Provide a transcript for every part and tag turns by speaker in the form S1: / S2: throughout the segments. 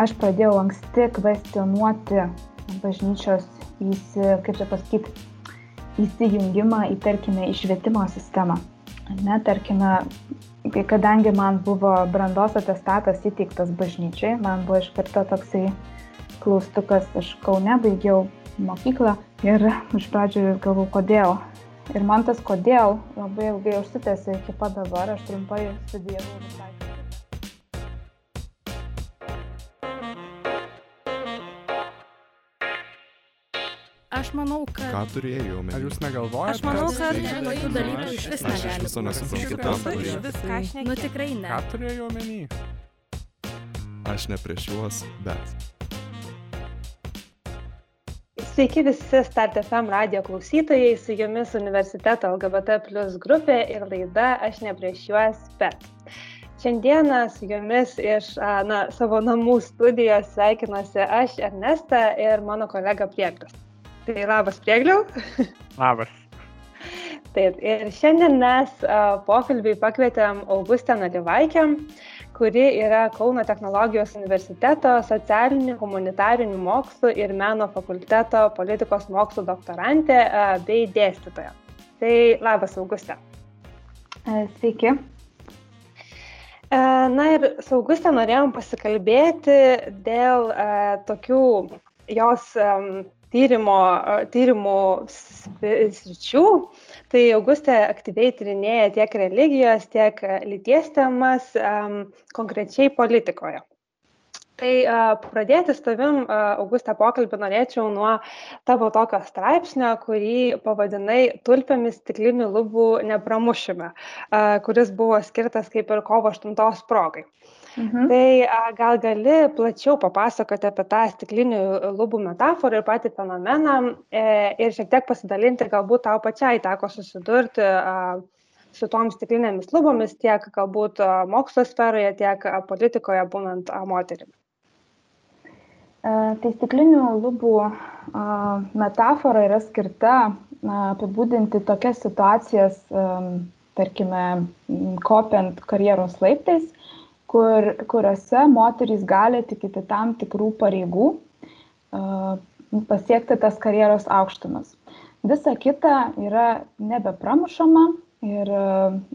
S1: aš pradėjau anksti kvestionuoti bažnyčios, įsi, kaip čia pasakyti, įsijungimą į, tarkime, išvietimo sistemą. Ne, tarkime, kadangi man buvo brandos atestatas įteiktas bažnyčiai, man buvo iš karto toksai klaustukas, aš Kaune baigiau mokyklą ir iš pradžių galvau, kodėl. Ir man tas kodėl labai ilgai užsitęsė iki pat dabar, aš trumpai studijavau visai.
S2: Manau, kad...
S3: Ką turėjau omeny?
S4: Ar jūs negalvojate?
S2: Aš manau, kad tokių dalykų iš vis
S3: Aš
S2: negali.
S3: viso nesuprantu.
S2: Nu tikrai ne.
S4: Ką turėjau omeny?
S3: Aš ne prieš juos, bet.
S5: Sveiki visi Start FM radio klausytojai, su jumis universiteto LGBT plus grupė ir laida Aš ne prieš juos, bet. Šiandieną su jumis iš na, savo namų studijos sveikinuosi aš Ernesta ir mano kolega Prieglis. Tai labas Priegliau.
S4: Labas.
S5: Taip, ir šiandien mes a, pokalbiai pakvietėm Augustę Nalivaikę, kuri yra Kauno technologijos universiteto socialinių, humanitarinių mokslų ir meno fakulteto politikos mokslų doktorantė a, bei dėstytoja. Tai labas, Augustė.
S1: E, Sveiki.
S5: E, Na ir su Augustė norėjom pasikalbėti dėl e, tokių jos em, tyrimo, tyrimų sričių. Tai Augustė aktyviai tyrinėja tiek religijos, tiek lyties temas, em, konkrečiai politikoje. Tai pradėti su tavim, a, Augustė, pokalbį norėčiau nuo tavo tokio straipsnio, kurį pavadinai tulpėmis stiklinių lubų nepramušime, kuris buvo skirtas kaip ir kovo 8 progai.
S1: Mhm.
S5: Tai a, gal gali plačiau papasakoti apie tą stiklinių lubų metaforą ir patį fenomeną e, ir šiek tiek pasidalinti, galbūt tau pačiai teko susidurti a, su tom stiklinėmis lubomis tiek galbūt mokslo sferoje, tiek politikoje būnant moterimi.
S1: E, Tai stiklinių lubų a, metafora yra skirta apibūdinti tokias situacijas, tarkime, kopiant karjeros laiptais, kur, kuriuose moterys gali tik iki tam tikrų pareigų pasiekti tas karjeros aukštumas. Visa kita yra nebepramušama ir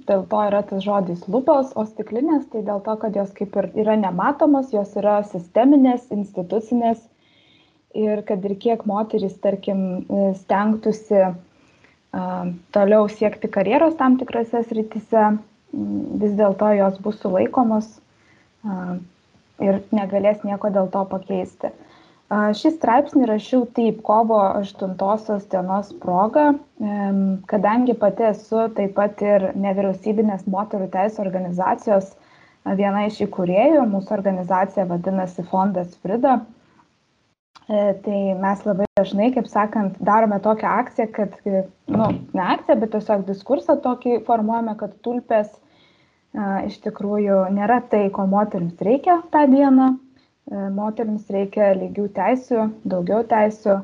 S1: dėl to yra tas žodis lubos, o stiklinės tai dėl to, kad jos kaip ir yra nematomos, jos yra sisteminės, institucinės ir kad ir kiek moteris, tarkim, e, stengtųsi toliau siekti karjeros tam tikrose srityse, vis dėlto jos bus sulaikomos ir negalės nieko dėl to pakeisti. Šį straipsnį rašiau taip kovo 8 dienos proga, kadangi pati esu taip pat ir nevyriausybinės moterų teisų organizacijos viena iš įkūrėjų, mūsų organizacija vadinasi Fondas Frida. E, Tai mes labai dažnai, kaip sakant, darome tokią akciją, kad, e, nu, ne akciją, bet tiesiog diskursą tokį formuojame, kad tulpės iš tikrųjų nėra tai, ko moteriams reikia tą dieną. Moteriams reikia lygių teisių, daugiau teisių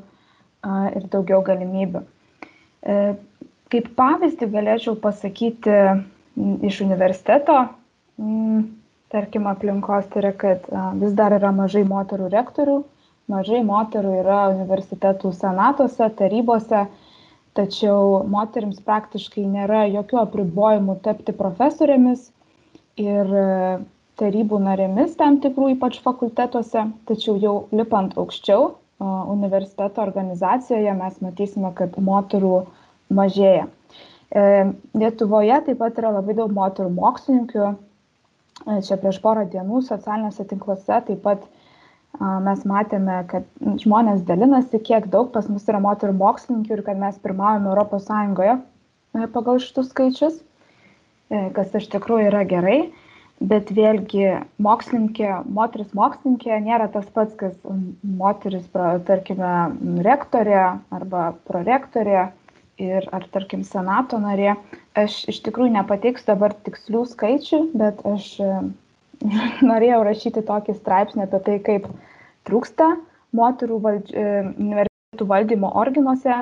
S1: ir daugiau galimybių. Kaip pavyzdį galėčiau pasakyti iš universiteto, tarkim, aplinkos, tai yra, kad vis dar yra mažai moterų rektorių, mažai moterų yra universitetų senatuose, tarybose, tačiau moteriams praktiškai nėra jokių apribojimų tapti profesorėmis ir e, tarybų narėmis tam tikrų, ypač fakultetuose, tačiau jau lipant aukščiau universiteto organizacijoje mes matysime, kad moterų mažėja. E, Lietuvoje taip pat yra labai daug moterų mokslininkių. E, Čia prieš porą dienų socialiniuose tinkluose taip pat a, mes matėme, kad žmonės dalinasi, kiek daug pas mus yra moterų mokslininkių ir kad mes pirmaujame Europos Sąjungoje e, pagal šitus skaičius, e, kas iš tikrųjų yra gerai. Bet vėlgi mokslininkė, moteris mokslininkė nėra tas pats, kas moteris, tarkime, rektorė arba prorektorė ir ar, tarkim, senato narė. Aš iš tikrųjų nepateiksiu dabar tikslių skaičių, bet aš e, norėjau rašyti tokį straipsnį apie tai, kaip trūksta moterų valdž... e, universitetų valdymo organuose,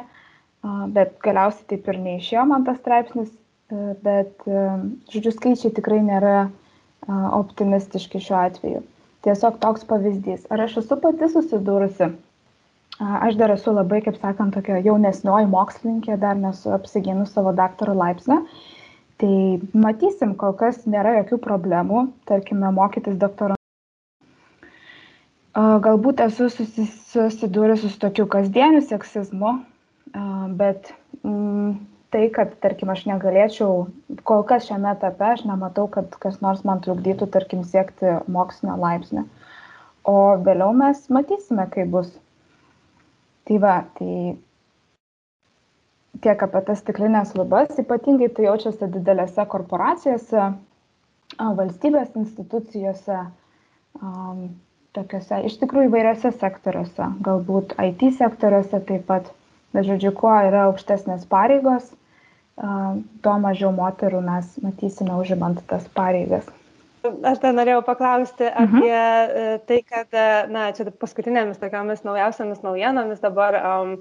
S1: bet galiausiai taip ir neišėjo man tas straipsnis, e, bet, e, žodžiu, skaičiai tikrai nėra optimistiški šiuo atveju. tiesiog toks pavyzdys. Ar aš esu pati susidūrusi? Aš dar esu labai, kaip sakant, tokia jaunesnioji mokslininkė, dar nesu apsigynus savo daktaro laipsnę. Tai matysim, kol kas nėra jokių problemų, tarkime, mokytis doktorą. Galbūt esu susidūrusi su tokiu kasdieniu seksizmu, bet mm, tai, kad, tarkim, aš negalėčiau, kol kas šiame etape aš nematau, kad kas nors man trukdytų, tarkim, siekti mokslinio laipsnio. O vėliau mes matysime, kaip bus. Tai va, tai tiek apie tas stiklinės lubas, ypatingai tai jaučiasi didelėse korporacijose, valstybės institucijose, tokiuose iš tikrųjų įvairiose sektoriuose, galbūt IT sektoriuose taip pat, bet žodžiu, kuo yra aukštesnės pareigos, tuo mažiau moterų mes matysime užimant tas pareigas.
S5: Aš dar norėjau paklausti mhm. apie mhm. tai, kad, e, na, čia paskutinėmis tokiamis naujausiamis naujienomis dabar um,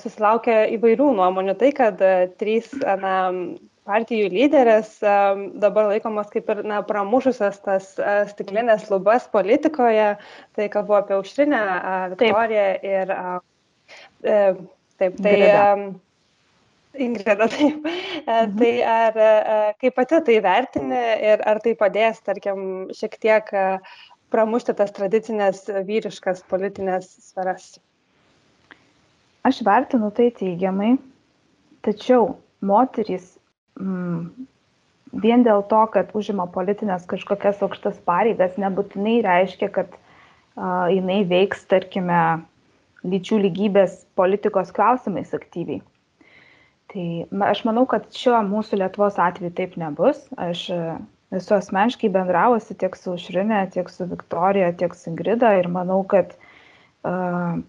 S5: susilaukia įvairių nuomonių. Tai, kad trys na, partijų lyderės dabar laikomos kaip ir na, pramušusios tas stiklinės lubas politikoje, tai kalbu apie Aušrinę, Viktoriją ir taip, tai. Um, Ingrida, taip. Mhm. Tai ar kaip pati tai vertini ir ar tai padės, tarkim, šiek tiek pramušti tas tradicinės vyriškas politinės sferas?
S1: Aš vertinu tai teigiamai, tačiau moterys mm, vien dėl to, kad užima politinės kažkokias aukštas pareigas, nebūtinai reiškia, kad uh, jinai veiks, tarkime, lyčių lygybės politikos klausimais aktyviai. Tai aš manau kad šiuo mūsų lietuvos atveju taip nebus. Aš e, esu asmeniškai bendravusi tiek su aušrine tiek su viktorija tiek su ingrida ir manau kad uh,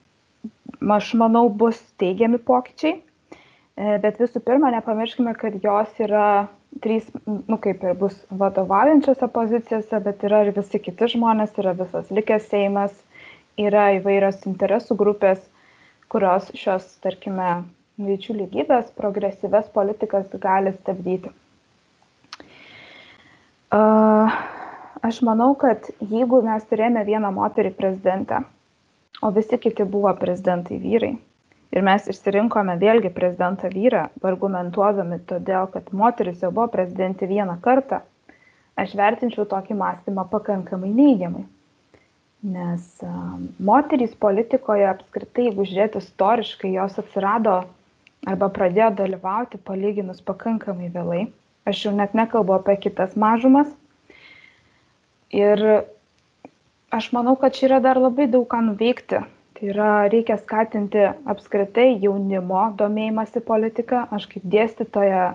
S1: aš manau bus teigiami pokyčiai e, bet visų pirma nepamirškime kad jos yra trys nu kaip ir bus vadovaujančiose pozicijose bet yra ir visi kiti žmonės yra visas likęs seimas yra įvairios interesų grupės kurios šios tarkime lyčių lygybės progresyves politikas gali stabdyti. Aš manau, kad jeigu mes turėjome vieną moterį prezidentę, o visi kiti buvo prezidentai vyrai, ir mes išsirinkome vėlgi prezidentą vyrą, argumentuodami todėl, kad moteris jau buvo prezidentė vieną kartą, aš vertinčiau tokį mąstymą pakankamai neigiamai. Nes moterys politikoje apskritai, jeigu žiūrėti istoriškai, jos atsirado arba pradėjo dalyvauti palyginus pakankamai vėlai. Aš jau net nekalbu apie kitas mažumas. Ir aš manau, kad čia yra dar labai daug ką nuveikti. Tai yra, reikia skatinti apskritai jaunimo domėjimąsi politiką. Aš kaip dėstytoja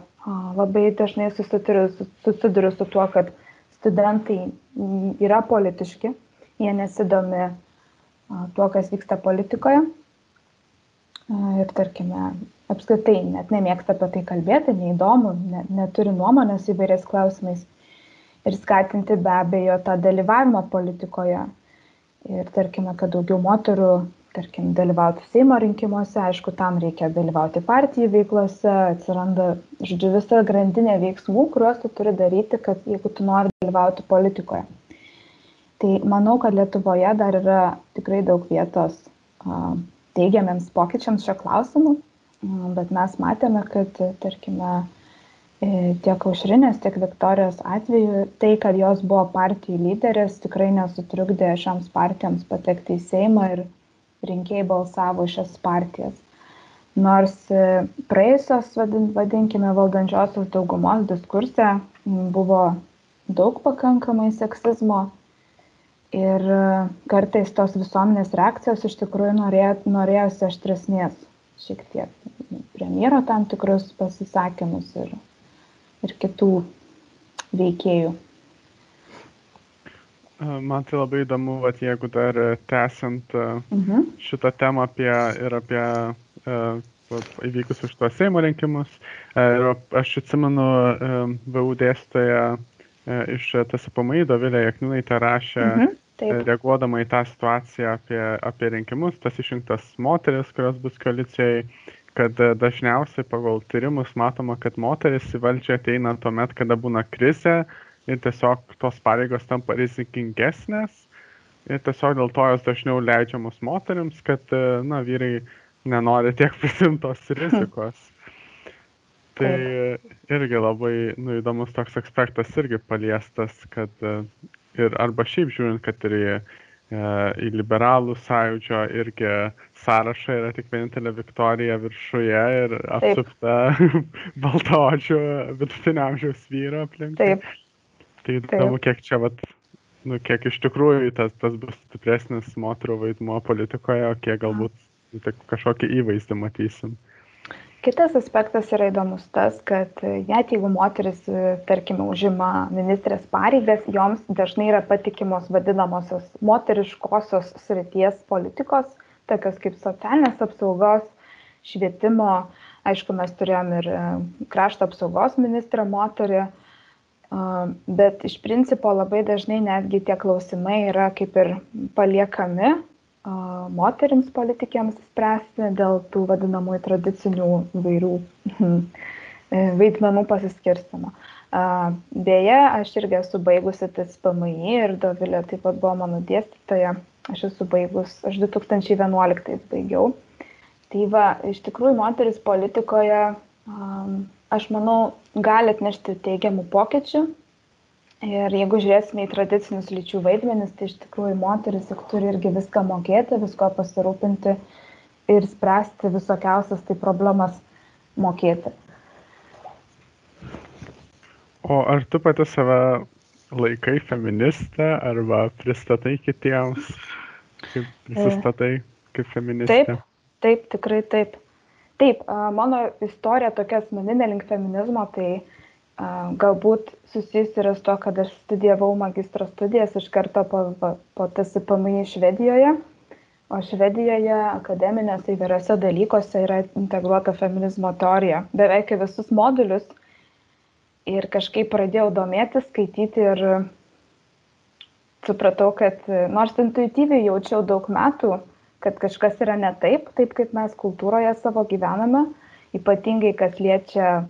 S1: labai dažnai susiduriu, susiduriu su tuo, kad studentai yra politiški, jie nesidomi tuo, kas vyksta politikoje. Ir tarkime, apskritai net nemėgsta apie tai kalbėti, neįdomu, ne, neturi nuomonės įvairiais klausimais ir skatinti be abejo tą dalyvavimą politikoje. Ir tarkime, kad daugiau moterų, tarkim, dalyvautų Seimo rinkimuose, aišku, tam reikia dalyvauti partijų veiklose, atsiranda, žodžiu, visa grandinė veiksmų, kuriuos tu turi daryti, kad jeigu tu nori dalyvauti politikoje. Tai manau, kad Lietuvoje dar yra tikrai daug vietos a, teigiamiams pokyčiams šio klausimu bet mes matėme, kad, tarkime, tiek Aušrinės, tiek Viktorijos atveju tai, kad jos buvo partijų lyderės, tikrai nesutrukdė šioms partijoms patekti į Seimą ir rinkėjai balsavo šias partijas. Nors e, praėjusios, vadinkime, valdančiosios daugumos diskurse buvo daug pakankamai seksizmo ir e, kartais tos visuomenės reakcijos iš tikrųjų norėjo, norėjosi aštresnės šiek tiek premjero tam tikrus pasisakymus ir, ir kitų veikėjų.
S4: Man tai labai įdomu, vat, jeigu dar tęsiant mhm. šitą temą apie, ir apie uh, įvykusius šitos Seimo rinkimus. Ir aš atsimenu, VU dėstytoja iš TSPMI, Dovilė Jakniūnaitė rašė, mhm. Taip. reaguodama į tą situaciją apie, apie rinkimus, tas išrinktas moteris, kurios bus koalicijai, kad dažniausiai pagal tyrimus matoma, kad moteris į valdžią ateina tuomet, kada būna krizė, ir tiesiog tos pareigos tampa rizikingesnės ir tiesiog dėl to jos dažniau leidžiamos moteriams, kad, e, na, vyrai nenori tiek prisimtos rizikos. Tai irgi labai nu, įdomus toks aspektas irgi paliestas, kad e, ir arba šiaip žiūrint, kad ir į, e, į liberalų sąjūdžio irgi sąrašą yra tik vienintelė Viktorija viršuje ir apsupta baltaodžių vidutinio amžiaus vyro aplink. Taip. Tai įdomu, kiek čia vat, nu, kiek iš tikrųjų tas, tas bus stipresnis moterų vaidmuo politikoje, o kiek galbūt tik kažkokį įvaizdį matysim.
S1: Kitas aspektas yra įdomus tas, kad net jeigu moteris, tarkime, užima ministrės pareigas, joms dažnai yra patikimos vadinamosios moteriškosios srities politikos, tokios kaip socialinės apsaugos, švietimo, aišku, mes turėjom ir krašto apsaugos ministrą moterį, Bet iš principo labai dažnai netgi tie klausimai yra kaip ir paliekami moterims politikėms spręsti dėl tų vadinamųjų tradicinių vairių e, vaidmenų pasiskirstimo. Beje, aš irgi esu baigusi TSPMI ir Dovilė taip pat buvo mano dėstytoja. Aš esu baigus, aš 2011 baigiau. Tai va, iš tikrųjų moteris politikoje aš manau, gali atnešti teigiamų pokyčių. Ir jeigu žiūrėsime į tradicinius lyčių vaidmenis, tai iš tikrųjų moteris juk turi irgi viską mokėti, visko pasirūpinti ir spręsti visokiausias tai problemas mokėti.
S4: O ar tu pati save laikai feministę arba pristatai kitiems, kaip prisistatai kaip feministė?
S1: Taip, taip, tikrai taip. Taip, mano istorija tokia asmeninė link feminizmo, tai galbūt susijusi yra su to, kad aš studijavau magistro studijas iš karto po, po TSPMI Švedijoje, o Švedijoje akademinėse įvairiose dalykuose yra integruota feminizmo teorija, beveik visus modulius. Ir kažkaip pradėjau domėtis, skaityti ir supratau, kad nors intuityviai jaučiau daug metų, kad kažkas yra ne taip, taip kaip mes kultūroje savo gyvename, ypatingai kas liečia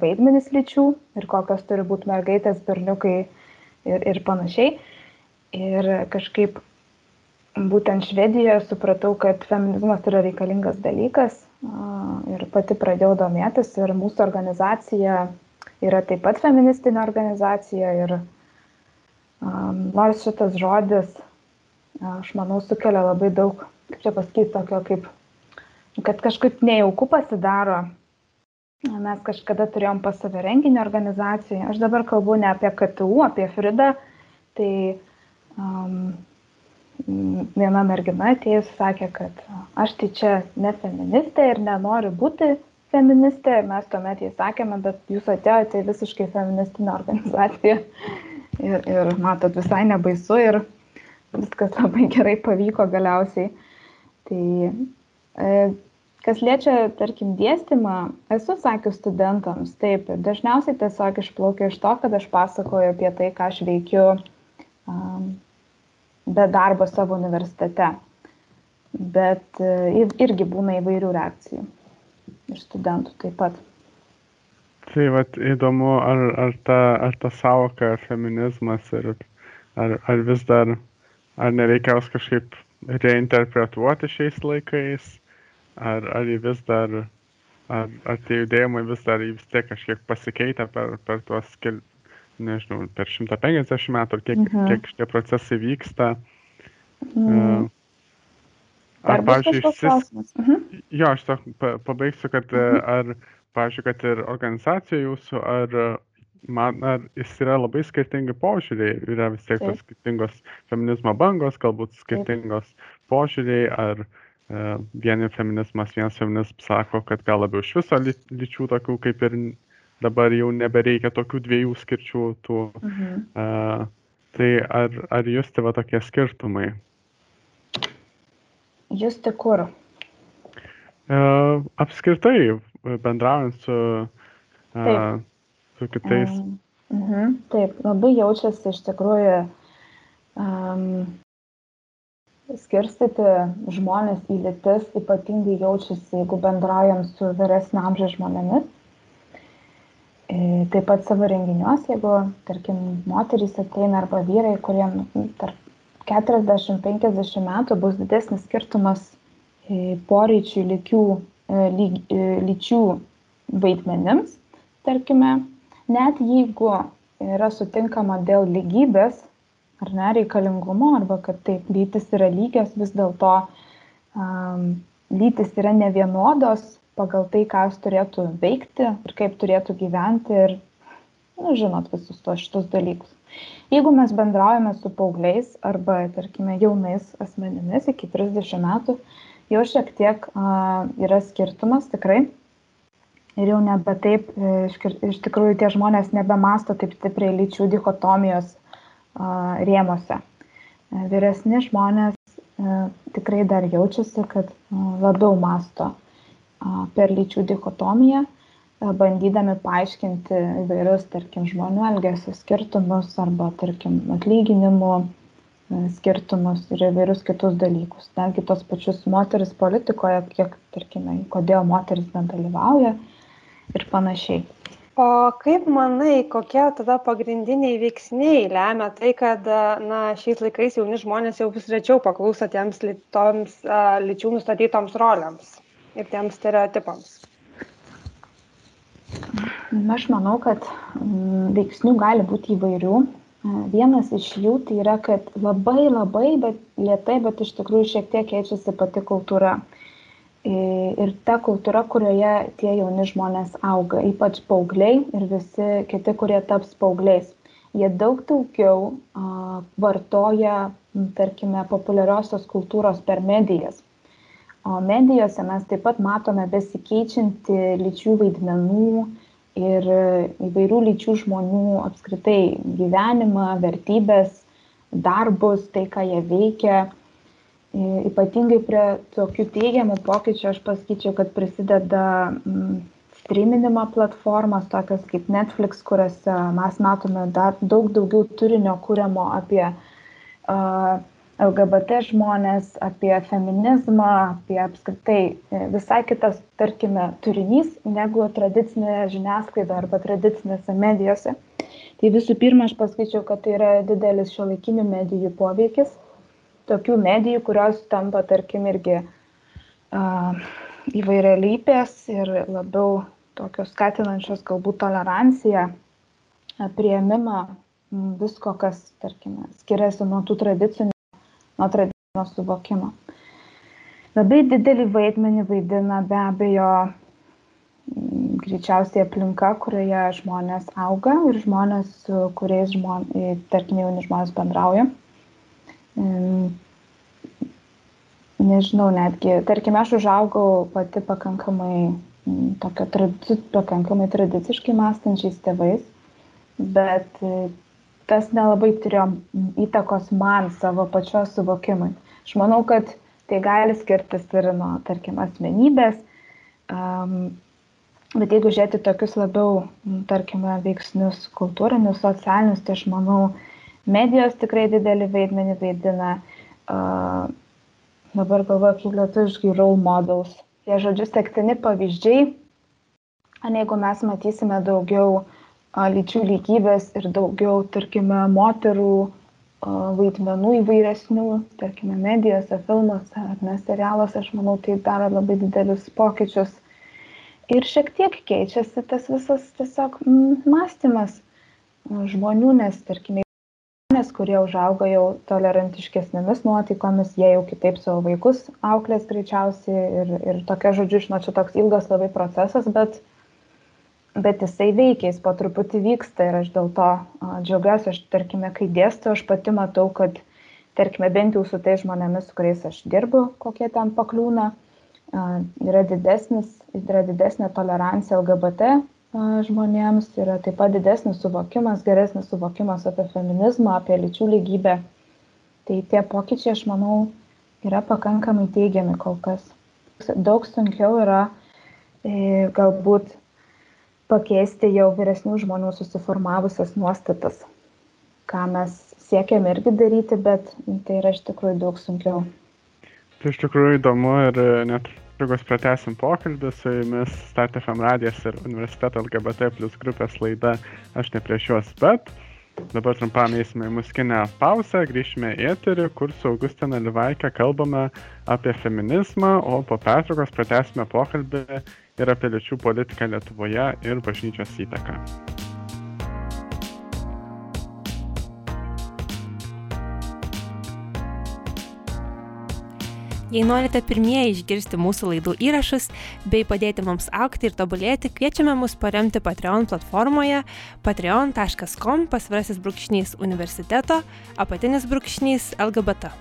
S1: vaidmenis lyčių ir kokios turi būti mergaitės, berniukai ir, ir panašiai. Ir kažkaip būtent Švedijoje supratau, kad feminizmas yra reikalingas dalykas ir pati pradėjau domėtis ir mūsų organizacija yra taip pat feministinė organizacija ir um, nors šitas žodis, aš manau, sukelia labai daug kaip čia pasakyti, tokio kaip, kad kažkaip nejauku pasidaro. Mes kažkada turėjom pas save renginį organizacijoje. Aš dabar kalbu ne apie KTU, apie Fridą. Tai um, viena mergina atėjus sakė, kad aš tai čia ne feministė ir nenoriu būti feministė. Mes tuomet jai sakėme, bet jūs atėjote į visiškai feministinę organizaciją. Ir, ir matot, visai nebaisu ir viskas labai gerai pavyko galiausiai. Tai kas liečia, tarkim, dėstymą, esu sakius studentams, taip, dažniausiai tiesiog išplaukia iš to, kad aš pasakoju apie tai, ką aš veikiu be darbo savo universitete. Bet uh, irgi būna įvairių reakcijų iš studentų taip pat.
S4: Tai vat įdomu, ar, ar, ta, ar ta savoka feminizmas ir ar, ar vis dar, ar nereikia kažkaip reinterpretuoti šiais laikais, ar, ar jį vis dar, ar, ar tie judėjimai vis dar vis tiek kažkiek pasikeitę per, per tuos, kel, nežinau, per 150 metų, ar kiek, mhm. kiek šitie procesai vyksta. Mhm.
S1: Ar, pavyzdžiui, šis... Mhm.
S4: Jo, aš to pabaigsiu, kad mhm. ar, pavyzdžiui, kad ir organizacija jūsų, ar man ar jis yra labai skirtingi požiūriai, yra vis tiek tos skirtingos feminizmo bangos, galbūt skirtingos požiūriai, ar e, vieni feminizmas, vienas feminizmas sako, kad gal labiau iš viso lyčių tokių kaip ir dabar jau nebereikia tokių dviejų skirčių tų. Mhm. E, tai ar, ar jūs tai va tokie skirtumai?
S1: Jūs tai kur?
S4: E, apskritai, bendraujant su Taip su kitais.
S1: Mhm, taip, labai jaučiasi iš tikrųjų um, skirstyti žmonės į lytis, ypatingai jaučiasi, jeigu bendraujam su vyresnio amžiaus žmonėmis. E, taip pat savo renginiuose, jeigu, tarkim, moterys ateina arba vyrai, kuriem tarp 40-50 metų bus didesnis skirtumas e, poreičių lygių, e, lyg, lyčių vaidmenims, tarkime, net jeigu yra sutinkama dėl lygybės ar ne reikalingumo, arba kad taip lytis yra lygios, vis dėlto um, lytis yra nevienodos pagal tai, ką jos turėtų veikti ir kaip turėtų gyventi ir, nu, žinot, visus tos šitus dalykus. Jeigu mes bendraujame su paaugliais arba, tarkime, jaunais asmenimis iki 30 metų, jau šiek tiek a, yra skirtumas tikrai. Ir jau nebe taip, e, iš, iš tikrųjų tie žmonės nebemasto taip stipriai lyčių dichotomijos rėmose. E, vyresni žmonės e, tikrai dar jaučiasi, kad a, labiau masto per lyčių dichotomiją, bandydami paaiškinti įvairius, tarkim, žmonių elgesio skirtumus arba, tarkim, atlyginimų skirtumus ir įvairius kitus dalykus. Netgi tos pačius moteris politikoje, kiek, tarkime, kodėl moteris nedalyvauja ir panašiai.
S5: O kaip manai, kokie tada pagrindiniai veiksniai lemia tai, kad na, šiais laikais jauni žmonės jau vis rečiau paklūsta tiems toms lyčių nustatytoms rolėms? ir tiems stereotipams?
S1: Aš manau, kad mm, veiksnių gali būti įvairių. Vienas iš jų tai yra, kad labai labai, bet lietai, bet iš tikrųjų šiek tiek keičiasi pati kultūra. Ir ta kultūra, kurioje tie jauni žmonės auga, ypač paaugliai ir visi kiti, kurie taps paaugliais. Jie daug daugiau a, vartoja, tarkime, populiariosios kultūros per medijas o medijose mes taip pat matome besikeičiantį lyčių vaidmenų ir įvairių lyčių žmonių apskritai gyvenimą, vertybės, darbus, tai, ką jie veikia. Ypatingai prie tokių teigiamų pokyčių aš pasakyčiau, kad prisideda mm, streaminimo platformos, tokios kaip Netflix, kuriuose mes matome dar daug daugiau turinio kūriamo apie uh, LGBT žmonės, apie feminizmą, apie apskritai e, visai kitas, tarkime, turinys negu tradicinė žiniasklaida arba tradicinėse medijose. Tai visų pirma, aš paskaičiau, kad tai yra didelis šio laikinių medijų poveikis. Tokių medijų, kurios tampa, tarkim, irgi uh, įvairialypės ir labiau tokios skatinančios galbūt toleranciją, prieimimą visko, kas, tarkime, skiriasi nuo tų tradicinių nuo tradicinio suvokimo. Labai didelį vaidmenį vaidina be abejo greičiausiai aplinka, kurioje žmonės auga ir žmonės, su kuriais, žmon, tarkim, jauni žmonės bendrauja. Mm, nežinau, netgi, tarkim, aš užaugau pati pakankamai, tokio, tradici, pakankamai tradiciškai mąstančiais tėvais, bet tas nelabai turėjo įtakos man savo pačios suvokimui. Aš manau, kad tai gali skirtis ir nuo, tarkim, asmenybės, um, bet jeigu žiūrėti tokius labiau, tarkime, veiksnius kultūrinius, socialinius, tai aš manau, medijos tikrai didelį vaidmenį vaidina. Uh, dabar galvoju, kaip lietuviškai role models. Tie žodžius sektini pavyzdžiai, jeigu mes matysime daugiau uh, lyčių lygybės ir daugiau, tarkime, moterų vaidmenų įvairesnių, tarkime, medijose, filmuose ar ne serialuose, aš manau, tai daro labai didelius pokyčius. Ir šiek tiek keičiasi tas visas tiesiog mąstymas žmonių, nes, tarkime, žmonės, kurie užauga jau tolerantiškesnėmis nuotaikomis, jie jau kitaip savo vaikus auklės greičiausiai ir, ir tokia žodžiu, žinot, čia toks ilgas labai procesas, bet bet jisai veikia, jis po truputį vyksta ir aš dėl to džiaugiuosi, aš tarkime, kai dėstu, aš pati matau, kad, tarkime, bent jau su tais žmonėmis, su kuriais aš dirbu, kokie ten pakliūna, yra, didesnis, yra didesnė tolerancija LGBT žmonėms, yra taip pat didesnis suvokimas, geresnis suvokimas apie feminizmą, apie lyčių lygybę. Tai tie pokyčiai, aš manau, yra pakankamai teigiami kol kas. Daug sunkiau yra e, galbūt pakeisti jau vyresnių žmonių susiformavusias nuostatas, ką mes siekiam irgi daryti, bet tai yra iš tikrųjų daug sunkiau.
S4: Tai iš tikrųjų įdomu ir net netrukus pratesim pokalbį su jumis StartFM radijas ir universiteto LGBT plus grupės laida Aš ne prieš juos, bet dabar trumpam eisime į musikinę pauzę, grįžime į eterį, kur su Augustina Livaikė kalbame apie feminizmą, o po pertraukos pratesime pokalbį ir apie lyčių politiką Lietuvoje ir bažnyčios įtaką.
S6: Jei norite pirmieji išgirsti mūsų laidų įrašus bei padėti mums aukti ir tobulėti, kviečiame mus paremti Patreon platformoje patreon.com pasvirasis brūkšnys universiteto apatinis brūkšnys LGBT.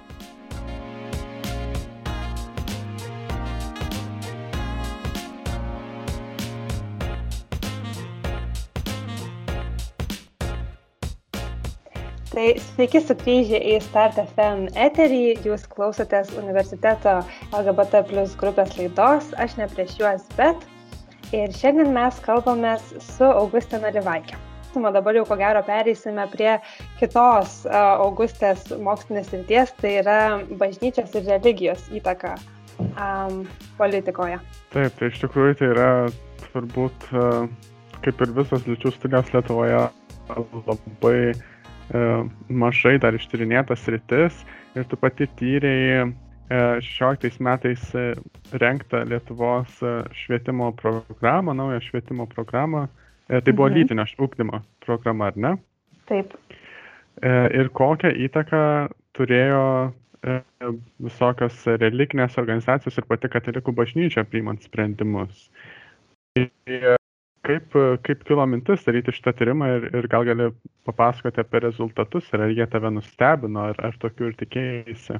S5: Tai sveiki sugrįžę į Start FM eterį, jūs klausotės universiteto LGBT plus grupės laidos, aš ne prieš juos, bet. Ir šiandien mes kalbamės su Augustina Rivaikė. O dabar jau ko gero pereisime prie kitos Augustės mokslinės ryties, tai yra bažnyčios ir religijos įtaka um, politikoje.
S4: Taip, tai iš tikrųjų tai yra turbūt, kaip ir visos lyčių studijos Lietuvoje, labai mažai dar ištyrinėtas rytis ir tu pati tyrėjai 16 e, metais e, renktą Lietuvos švietimo programą, naują švietimo programą. Tai buvo mhm. lytinio ūkdymo programa, ar ne?
S1: Taip.
S4: Ir kokią įtaką turėjo visokios religinės organizacijos ir pati katalikų bažnyčia priimant sprendimus. Kaip, kaip kilo mintis daryti šitą tyrimą ir, ir gal gali papasakoti apie rezultatus ir ar jie tave nustebino, ar, ar tokių ir tikėjai?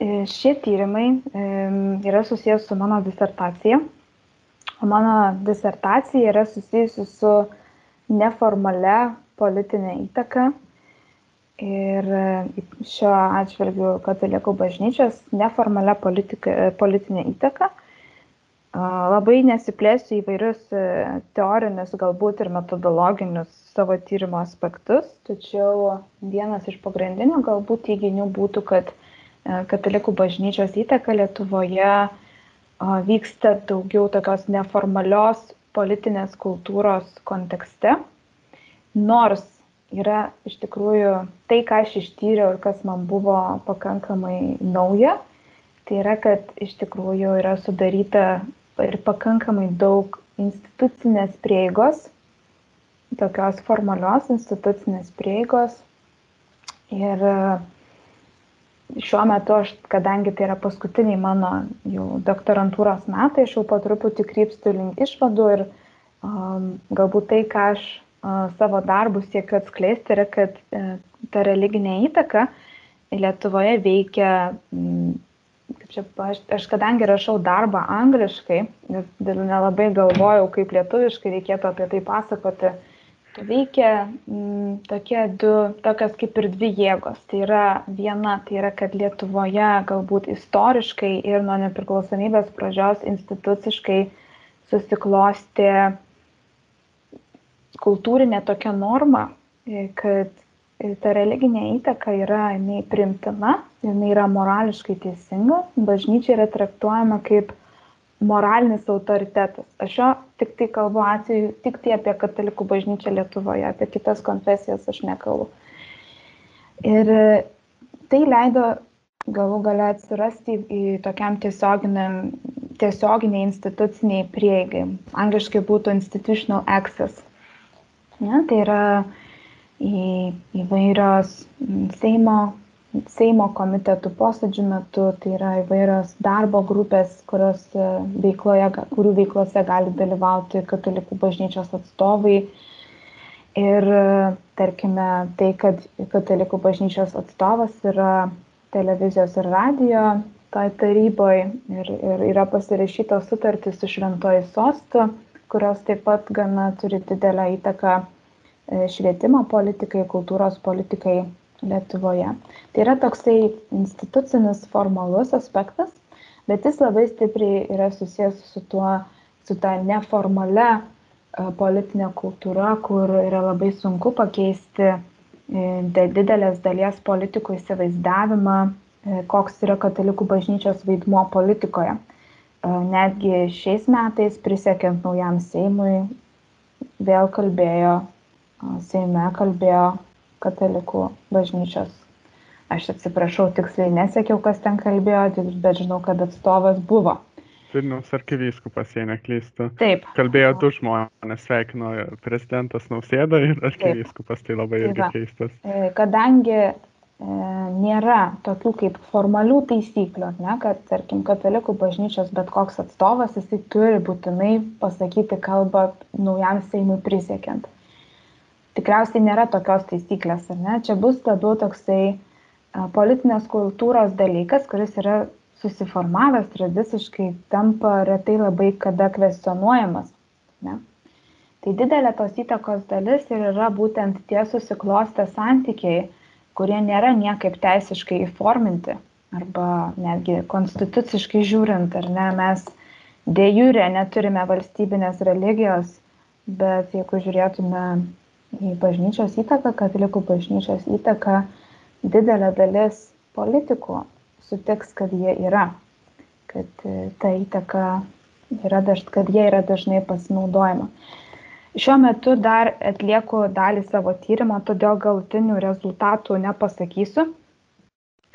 S1: E, šie tyrimai yra susijęs su mano disertacija. O mano disertacija yra susijusi su neformale politinė įtaka ir e, šiuo atžvilgiu katalikų bažnyčios neformalia politika, politinė įtaka Labai nesiplėsiu įvairius e, teorinius, galbūt ir metodologinius savo tyrimo aspektus, tačiau vienas iš pagrindinių galbūt teiginių būtų, kad e, katalikų bažnyčios įtaka Lietuvoje vyksta daugiau tokios neformalios politinės kultūros kontekste, nors yra iš tikrųjų tai, ką aš ištyriau ir kas man buvo pakankamai nauja, tai yra, kad iš tikrųjų yra sudaryta ir pakankamai daug institucinės prieigos, tokios formalios institucinės prieigos. Ir e, šiuo metu aš, kadangi tai yra paskutiniai mano jau doktorantūros metai, aš jau po truputį krypstu link išvadų ir um, galbūt tai, ką aš uh, savo darbus siekiu atskleisti, yra, kad uh, ta religinė įtaka Lietuvoje veikia kaip čia, aš, aš kadangi rašau darbą angliškai ir nelabai galvojau, kaip lietuviškai reikėtų apie tai pasakoti, tai veikia m, mm, tokie du, tokios kaip ir dvi jėgos. Tai yra viena, tai yra, kad Lietuvoje galbūt istoriškai ir nuo nepriklausomybės pradžios instituciškai susiklosti kultūrinė tokia norma, kad ta religinė įtaka yra jinai primtina, jinai yra morališkai teisinga, bažnyčia yra traktuojama kaip moralinis autoritetas. Aš jo tik tai kalbu atveju, tik tai apie katalikų bažnyčią Lietuvoje, apie kitas konfesijas aš nekalbu. Ir tai leido galų gale atsirasti į tokiam tiesioginiam, tiesioginiai instituciniai prieigai. Angliškai būtų institutional access. Ne, tai yra į įvairios Seimo, Seimo komitetų posėdžių metu, tai yra įvairios darbo grupės, kurios e, veikloje, kurių veiklose gali dalyvauti katalikų bažnyčios atstovai. Ir e, tarkime, tai, kad katalikų bažnyčios atstovas yra televizijos ir radio toj taryboje ir, ir yra pasirašytos sutartys su šventoji sostu, kurios taip pat gana turi didelę įtaką švietimo politikai, kultūros politikai Lietuvoje. Tai yra toksai institucinis formalus aspektas, bet jis labai stipriai yra susijęs su tuo, su ta neformale e, politinė kultūra, kur yra labai sunku pakeisti e, didelės dalies politikų įsivaizdavimą, koks yra katalikų bažnyčios vaidmuo politikoje. netgi šiais metais prisiekiant naujam Seimui vėl kalbėjo, Seime kalbėjo katalikų bažnyčios. Aš atsiprašau, tiksliai nesakiau, kas ten kalbėjo, bet žinau, kad atstovas buvo.
S4: Vilniaus arkivyskupas, jei neklystu.
S1: Taip.
S4: Kalbėjo du žmonės, sveikino prezidentas Nausėda ir arkivyskupas, tai labai irgi keistas.
S1: E, kadangi e, nėra tokių kaip formalių taisyklių, ne, kad, tarkim, katalikų bažnyčios bet koks atstovas, jisai turi būtinai pasakyti kalbą naujam Seimui prisiekiant tikriausiai nėra tokios taisyklės, ar ne? Čia bus labiau toksai politinės kultūros dalykas, kuris yra susiformavęs tradiciškai, tampa retai labai kada kvestionuojamas. Ne? Tai didelė tos įtakos dalis ir yra būtent tie susiklostę santykiai, kurie nėra niekaip teisiškai įforminti arba netgi konstituciškai žiūrint, ar ne, mes dėjūrė neturime valstybinės religijos, bet jeigu žiūrėtume į bažnyčios įtaką, katalikų bažnyčios įtaką, didelė dalis politikų sutiks, kad jie yra, kad e, ta įtaka yra, daž, kad jie yra dažnai pasinaudojama. Šiuo metu dar atlieku dalį savo tyrimo, todėl galutinių rezultatų nepasakysiu.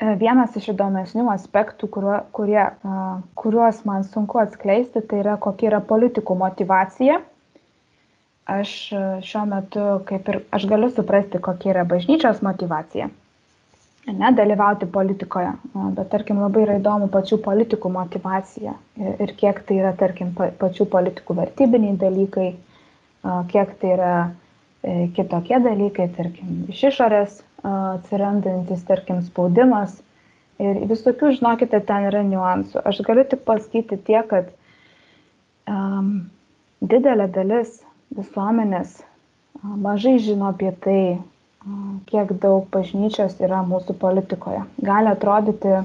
S1: E, vienas iš įdomesnių aspektų, kuriuo, kurie, kuriuos man sunku atskleisti, tai yra kokia yra politikų motivacija aš e, šiuo metu kaip ir aš galiu suprasti, kokia yra bažnyčios motivacija. Ne dalyvauti politikoje, bet tarkim labai yra įdomu pačių politikų motivacija ir kiek tai yra, tarkim, pačių politikų vertybiniai dalykai, kiek tai yra e, kitokie dalykai, tarkim, iš išorės atsirandantis, tarkim, spaudimas. Ir visokių, žinokite, ten yra niuansų. Aš galiu tik pasakyti tiek, kad um, didelė dalis visuomenės mažai žino apie tai, kiek daug bažnyčios yra mūsų politikoje. Gali atrodyti,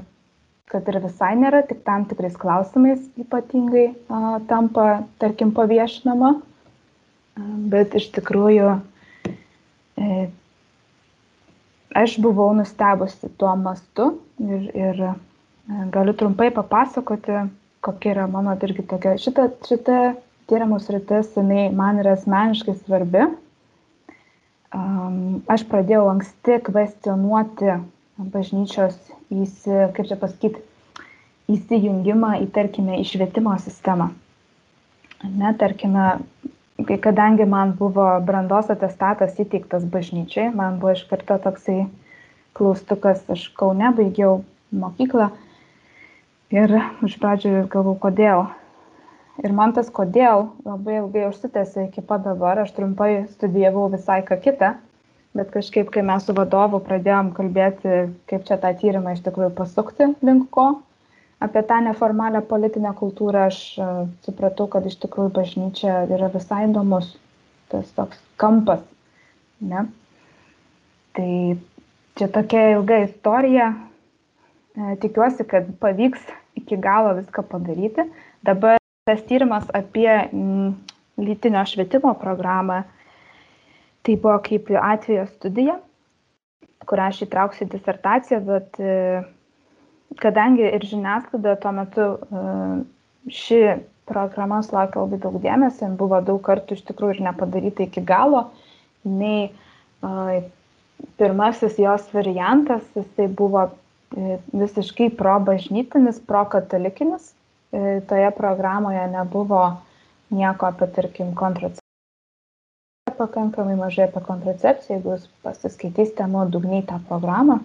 S1: kad ir visai nėra, tik tam tikrais klausimais ypatingai a, tampa, tarkim, paviešinama, bet iš tikrųjų e, aš buvau nustebusi tuo mastu ir, ir galiu trumpai papasakoti, kokia yra mano irgi tokia, šita, šita tyrimų sritis, jinai man yra asmeniškai svarbi. Aš pradėjau anksti kvestionuoti bažnyčios įsi, kaip čia pasakyti, įsijungimą į, tarkime, į švietimo sistemą. Ne, tarkime, kadangi man buvo brandos atestatas įteiktas bažnyčiai, man buvo iš karto toksai klaustukas, aš Kaune baigiau mokyklą ir iš pradžių galvau, kodėl ir man tas kodėl labai ilgai užsitęsė iki pat dabar, aš trumpai studijavau visai ką kitą, bet kažkaip, kai mes su vadovu pradėjom kalbėti, kaip čia tą tyrimą iš tikrųjų pasukti link ko, apie tą neformalią politinę kultūrą, aš e, supratau, kad iš tikrųjų bažnyčia yra visai įdomus tas toks kampas. Ne? Tai čia tokia ilga istorija. E, tikiuosi, kad pavyks iki galo viską padaryti. Dabar tas tyrimas apie mm, lytinio švietimo programą, tai buvo kaip atvejo studija, kurią aš įtrauksiu disertaciją, bet e, kadangi ir žiniasklaida tuo metu e, ši programa sulaukė labai daug dėmesio, buvo daug kartų iš tikrųjų ir nepadaryta iki galo, nei e, pirmasis jos variantas, jisai buvo visiškai pro bažnytinis, pro katalikinis toje programoje nebuvo nieko apie, tarkim, kontracepciją. Pakankamai mažai apie kontracepciją, jeigu jūs pasiskaitysite nuodugniai tą programą.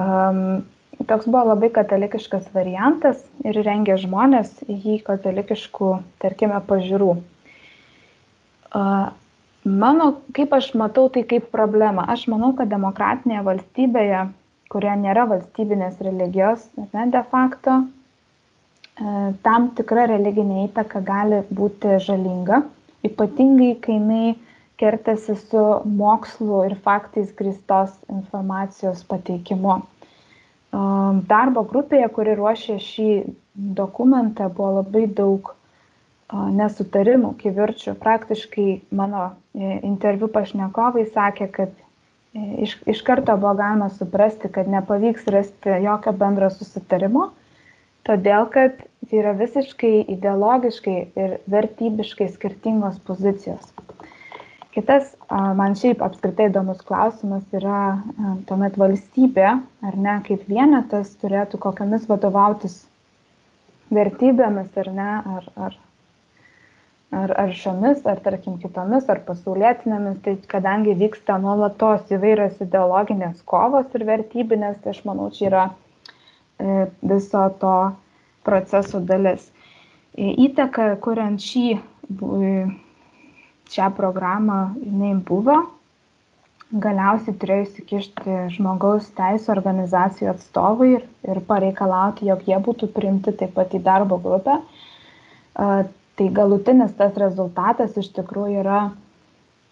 S1: Um, toks buvo labai katalikiškas variantas ir rengė žmonės jį katalikiškų, tarkime, pažiūrų. Uh, mano, kaip aš matau tai kaip problemą, aš manau, kad demokratinėje valstybėje, kurioje nėra valstybinės religijos, ne, de facto, E, tam tikra religinė įtaka gali būti žalinga, ypatingai kai jinai kertasi su mokslu ir faktais grįstos informacijos pateikimu. E, darbo grupėje, kuri ruošė šį dokumentą, buvo labai daug e, nesutarimų, kivirčių. Praktiškai mano interviu pašnekovai sakė, kad iš, iš karto buvo galima suprasti, kad nepavyks rasti jokio bendro susitarimo Todėl, kad tai yra visiškai ideologiškai ir vertybiškai skirtingos pozicijos. Kitas, man šiaip apskritai įdomus klausimas yra tuomet valstybė, ar ne, kaip vienetas turėtų kokiamis vadovautis vertybėmis, ar ne, ar, ar, ar, ar šiomis, ar tarkim kitomis, ar pasaulietinėmis, tai kadangi vyksta nuolatos įvairios ideologinės kovos ir vertybinės, tai aš manau, čia yra viso to proceso dalis. Įtaka, kuriant šį, šią programą, jinai buvo. Galiausiai turėjo įsikišti žmogaus teisų organizacijų atstovai ir, ir pareikalauti, jog jie būtų priimti taip pat į darbo grupę. Tai galutinis tas rezultatas iš tikrųjų yra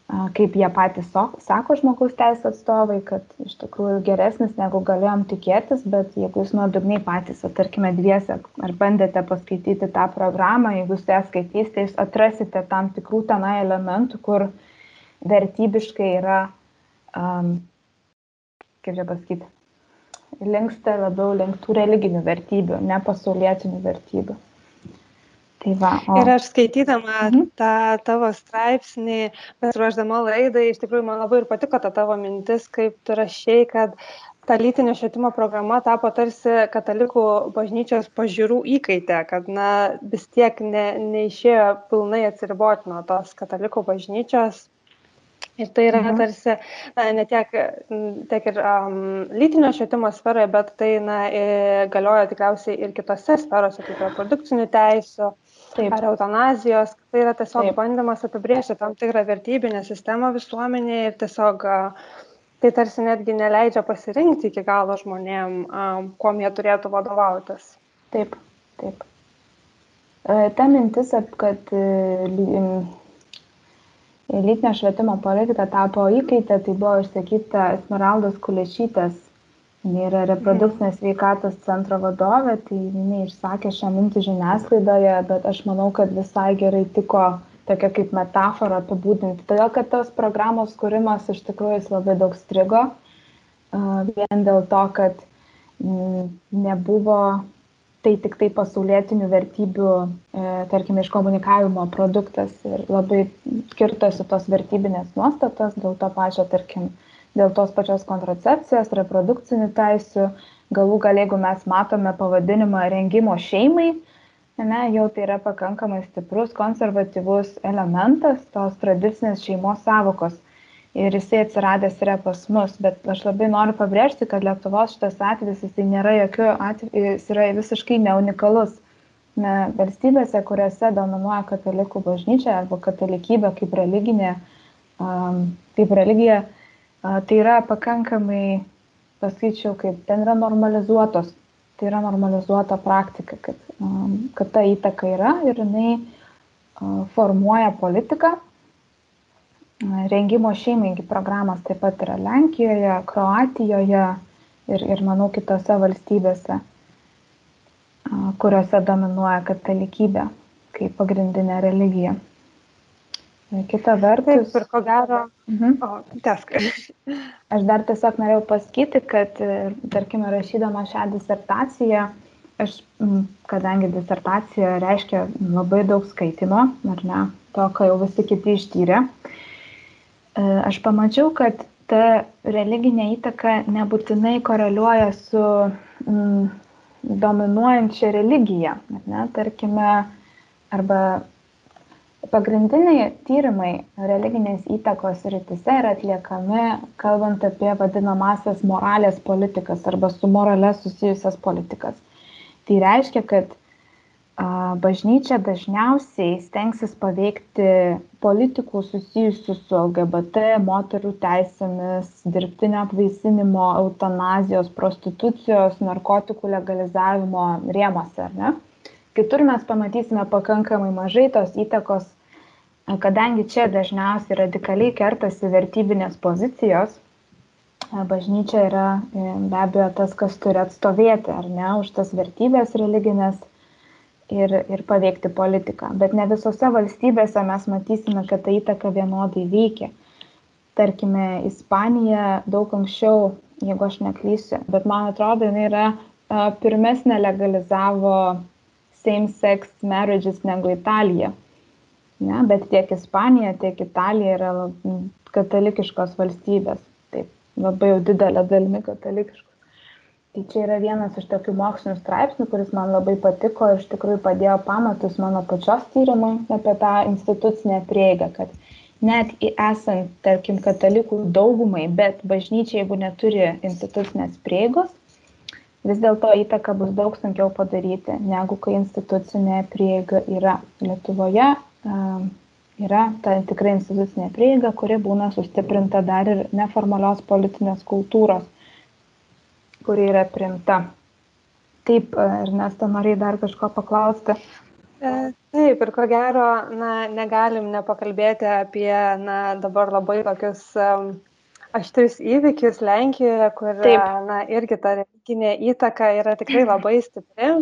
S1: kaip jie patys sako žmogaus teisų atstovai, kad iš tikrųjų geresnis negu galėjom tikėtis, bet jeigu jūs nuodugniai patys, tarkime, dviese, ar bandėte paskaityti tą programą, jeigu jūs ją skaitysite, jūs atrasite tam tikrų tenai elementų, kur vertybiškai yra, um, kaip čia pasakyti, linksta labiau link tų religinių vertybių, ne pasaulietinių vertybių.
S5: Tai va, o... Ir aš skaitydama mhm. tą tavo straipsnį, besiruoždama laidai, iš tikrųjų man labai ir patiko ta tavo mintis, kaip tu rašiai, kad ta lytinio švietimo programa tapo tarsi katalikų bažnyčios pažiūrų įkaitė, kad na, vis tiek ne, neišėjo pilnai atsiriboti nuo tos katalikų bažnyčios. Ir tai yra mhm. tarsi, na, ne tiek, tiek ir um, lytinio švietimo sferoje, bet tai na, galioja tikriausiai ir kitose sferose, kaip reprodukcinių teisų, Taip. ar eutanazijos. Tai yra tiesiog Taip. bandymas apibriežti tam tikrą vertybinę sistemą visuomenėje ir tiesiog tai tarsi netgi neleidžia pasirinkti iki galo žmonėm, kuom jie turėtų vadovautis.
S1: Taip, taip. E, ta mintis, kad e, lytinio švietimo politika tapo įkaitė, tai buvo išsakyta Esmeraldos Kulešytės jinai yra reprodukcinės sveikatos centro vadovė, tai jinai išsakė šią mintį žiniasklaidoje, bet aš manau, kad visai gerai tiko tokia kaip metafora apibūdinti. Todėl, kad tos programos kūrimas iš tikrųjų jis labai daug strigo, vien dėl to, kad nebuvo tai tik tai pasaulietinių vertybių, e, tarkime, iškomunikavimo produktas ir labai skirtosi tos vertybinės nuostatos dėl to pačio, tarkim, dėl tos pačios kontracepcijos, reprodukcinių teisių, galų gal jeigu mes matome pavadinimą rengimo šeimai, ne, jau tai yra pakankamai stiprus konservatyvus elementas tos tradicinės šeimos savokos. Ir jisai atsiradęs yra pas mus, bet aš labai noriu pabrėžti, kad Lietuvos šitas atvejis, jisai nėra jokių atvejų, jis yra visiškai neunikalus. Ne, valstybėse, kuriuose dominuoja katalikų bažnyčia arba katalikybė kaip religinė, um, kaip religija, Tai yra pakankamai, pasakyčiau, kaip ten yra normalizuotos, tai yra normalizuota praktika, kad, kad ta įtaka yra ir jinai formuoja politiką. Rengimo šeimingi programas taip pat yra Lenkijoje, Kroatijoje ir, ir manau kitose valstybėse, kuriuose dominuoja katalikybė kaip pagrindinė religija. Kita vertus.
S5: Taip, ir ko gero. Mhm. O, tesk.
S1: Aš dar tiesiog norėjau pasakyti, kad, tarkime, rašydama šią disertaciją, aš, kadangi disertacija reiškia labai daug skaitimo, ar ne, to, ką jau visi kiti ištyrė, e, aš pamačiau, kad ta religinė įtaka nebūtinai koreliuoja su mm, dominuojančia religija, ne, tarkime, arba pagrindiniai tyrimai religinės įtakos srityse yra atliekami kalbant apie vadinamąsias moralės politikas arba su morale susijusias politikas. Tai reiškia, kad a, bažnyčia dažniausiai stengsis paveikti politikų susijusių su LGBT, moterų teisėmis, dirbtinio apvaisinimo, eutanazijos, prostitucijos, narkotikų legalizavimo rėmose, ar ne? Kitur mes pamatysime pakankamai mažai tos įtakos kadangi čia dažniausiai radikaliai kertasi vertybinės pozicijos, bažnyčia yra e, be abejo tas, kas turi atstovėti ar ne už tas vertybės religinės ir, ir paveikti politiką. Bet ne visose valstybėse mes matysime, kad ta įtaka vienodai veikia. Tarkime, Ispanija daug anksčiau, jeigu aš neklysiu, bet man atrodo, jinai yra pirmesnė legalizavo same-sex marriages negu Italija. Ne, bet tiek Ispanija, tiek Italija yra katalikiškos valstybės. Taip, labai jau didelė dalimi katalikiškos. Tai čia yra vienas iš tokių mokslinių straipsnių, kuris man labai patiko ir iš tikrųjų padėjo pamatus mano pačios tyrimui apie tą institucinę prieigą, kad net esant, tarkim, katalikų daugumai, bet bažnyčia, jeigu neturi institucinės prieigos, vis dėlto įtaka bus daug sunkiau padaryti, negu kai institucinė prieiga yra Lietuvoje. Yra ta tikrai institucinė prieiga, kuri būna sustiprinta dar ir neformalios politinės kultūros, kuri yra primta. Taip, Ernesta, norėjai dar kažko paklausti.
S5: E, taip, ir ko gero, na, negalim nepakalbėti apie, na, dabar labai tokius um, aštrius įvykius Lenkijoje, kur, Taip. na, irgi ta religinė įtaka yra tikrai labai stipri.